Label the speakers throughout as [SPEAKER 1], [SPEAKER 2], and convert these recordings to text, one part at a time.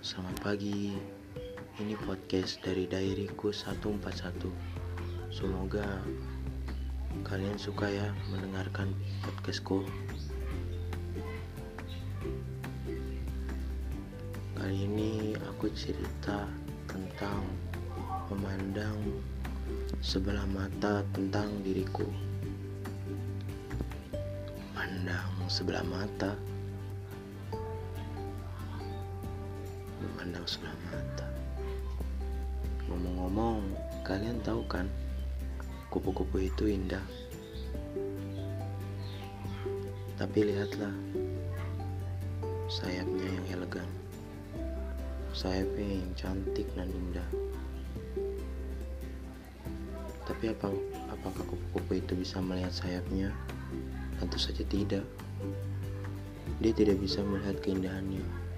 [SPEAKER 1] selamat pagi. Ini podcast dari Dairiku 141. Semoga kalian suka ya mendengarkan podcastku. Kali ini aku cerita tentang memandang sebelah mata tentang diriku. Memandang sebelah mata memandang sebelah mata. Ngomong-ngomong, kalian tahu kan, kupu-kupu itu indah. Tapi lihatlah, sayapnya yang elegan, sayapnya yang cantik dan indah. Tapi apa apakah kupu-kupu itu bisa melihat sayapnya? Tentu saja tidak. Dia tidak bisa melihat keindahannya.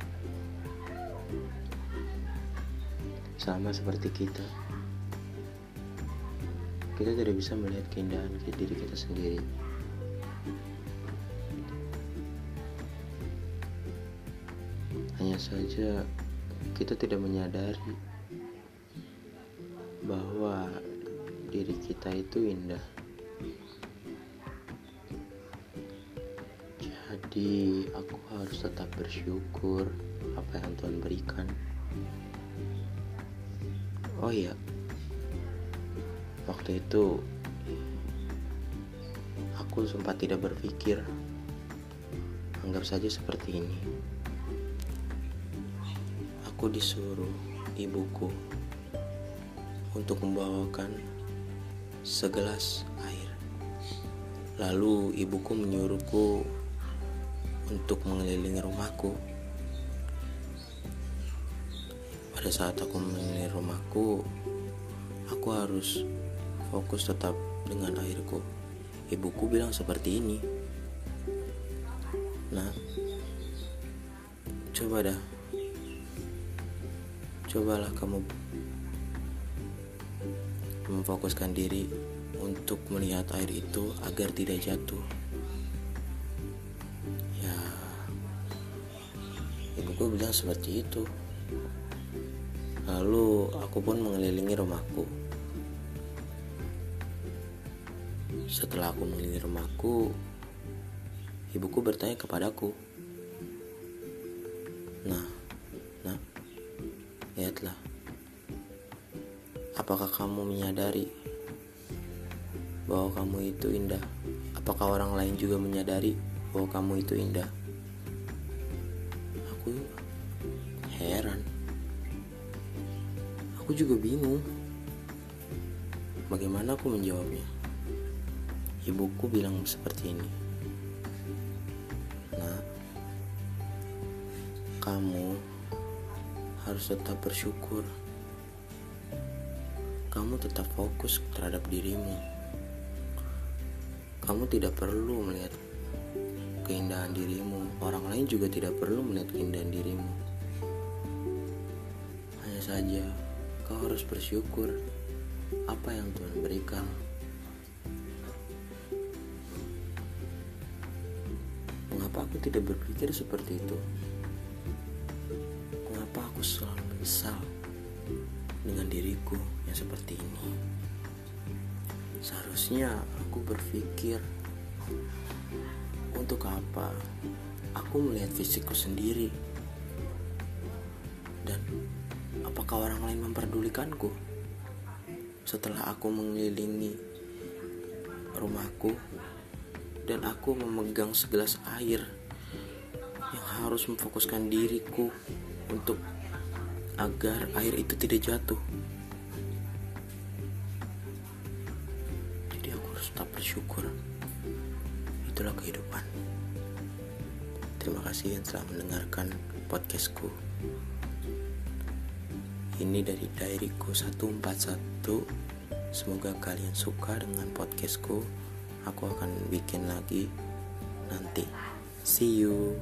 [SPEAKER 1] Sama seperti kita. Kita tidak bisa melihat keindahan diri kita sendiri. Hanya saja kita tidak menyadari bahwa diri kita itu indah. Jadi aku harus tetap bersyukur apa yang Tuhan berikan. Oh iya, waktu itu aku sempat tidak berpikir. Anggap saja seperti ini. Aku disuruh ibuku untuk membawakan segelas air. Lalu ibuku menyuruhku untuk mengelilingi rumahku. Pada saat aku mengelilingi rumahku, aku harus fokus tetap dengan airku. Ibuku bilang seperti ini. Nah, coba dah. Cobalah kamu memfokuskan diri untuk melihat air itu agar tidak jatuh. Ya, ibuku bilang seperti itu. Lalu aku pun mengelilingi rumahku. Setelah aku mengelilingi rumahku, ibuku bertanya kepadaku, "Nah, nah, lihatlah. Apakah kamu menyadari bahwa kamu itu indah? Apakah orang lain juga menyadari bahwa kamu itu indah?" Aku heran. Aku juga bingung. Bagaimana aku menjawabnya? Ibuku bilang seperti ini. Nah, kamu harus tetap bersyukur. Kamu tetap fokus terhadap dirimu. Kamu tidak perlu melihat keindahan dirimu. Orang lain juga tidak perlu melihat keindahan dirimu. Hanya saja kau harus bersyukur apa yang Tuhan berikan. Mengapa aku tidak berpikir seperti itu? Mengapa aku selalu menyesal dengan diriku yang seperti ini? Seharusnya aku berpikir untuk apa aku melihat fisikku sendiri dan apakah orang lain memperdulikanku setelah aku mengelilingi rumahku dan aku memegang segelas air yang harus memfokuskan diriku untuk agar air itu tidak jatuh. Jadi aku harus tetap bersyukur. Itulah kehidupan. Terima kasih yang telah mendengarkan podcastku. Ini dari Dairiku 141. Semoga kalian suka dengan podcastku. Aku akan bikin lagi nanti. See you.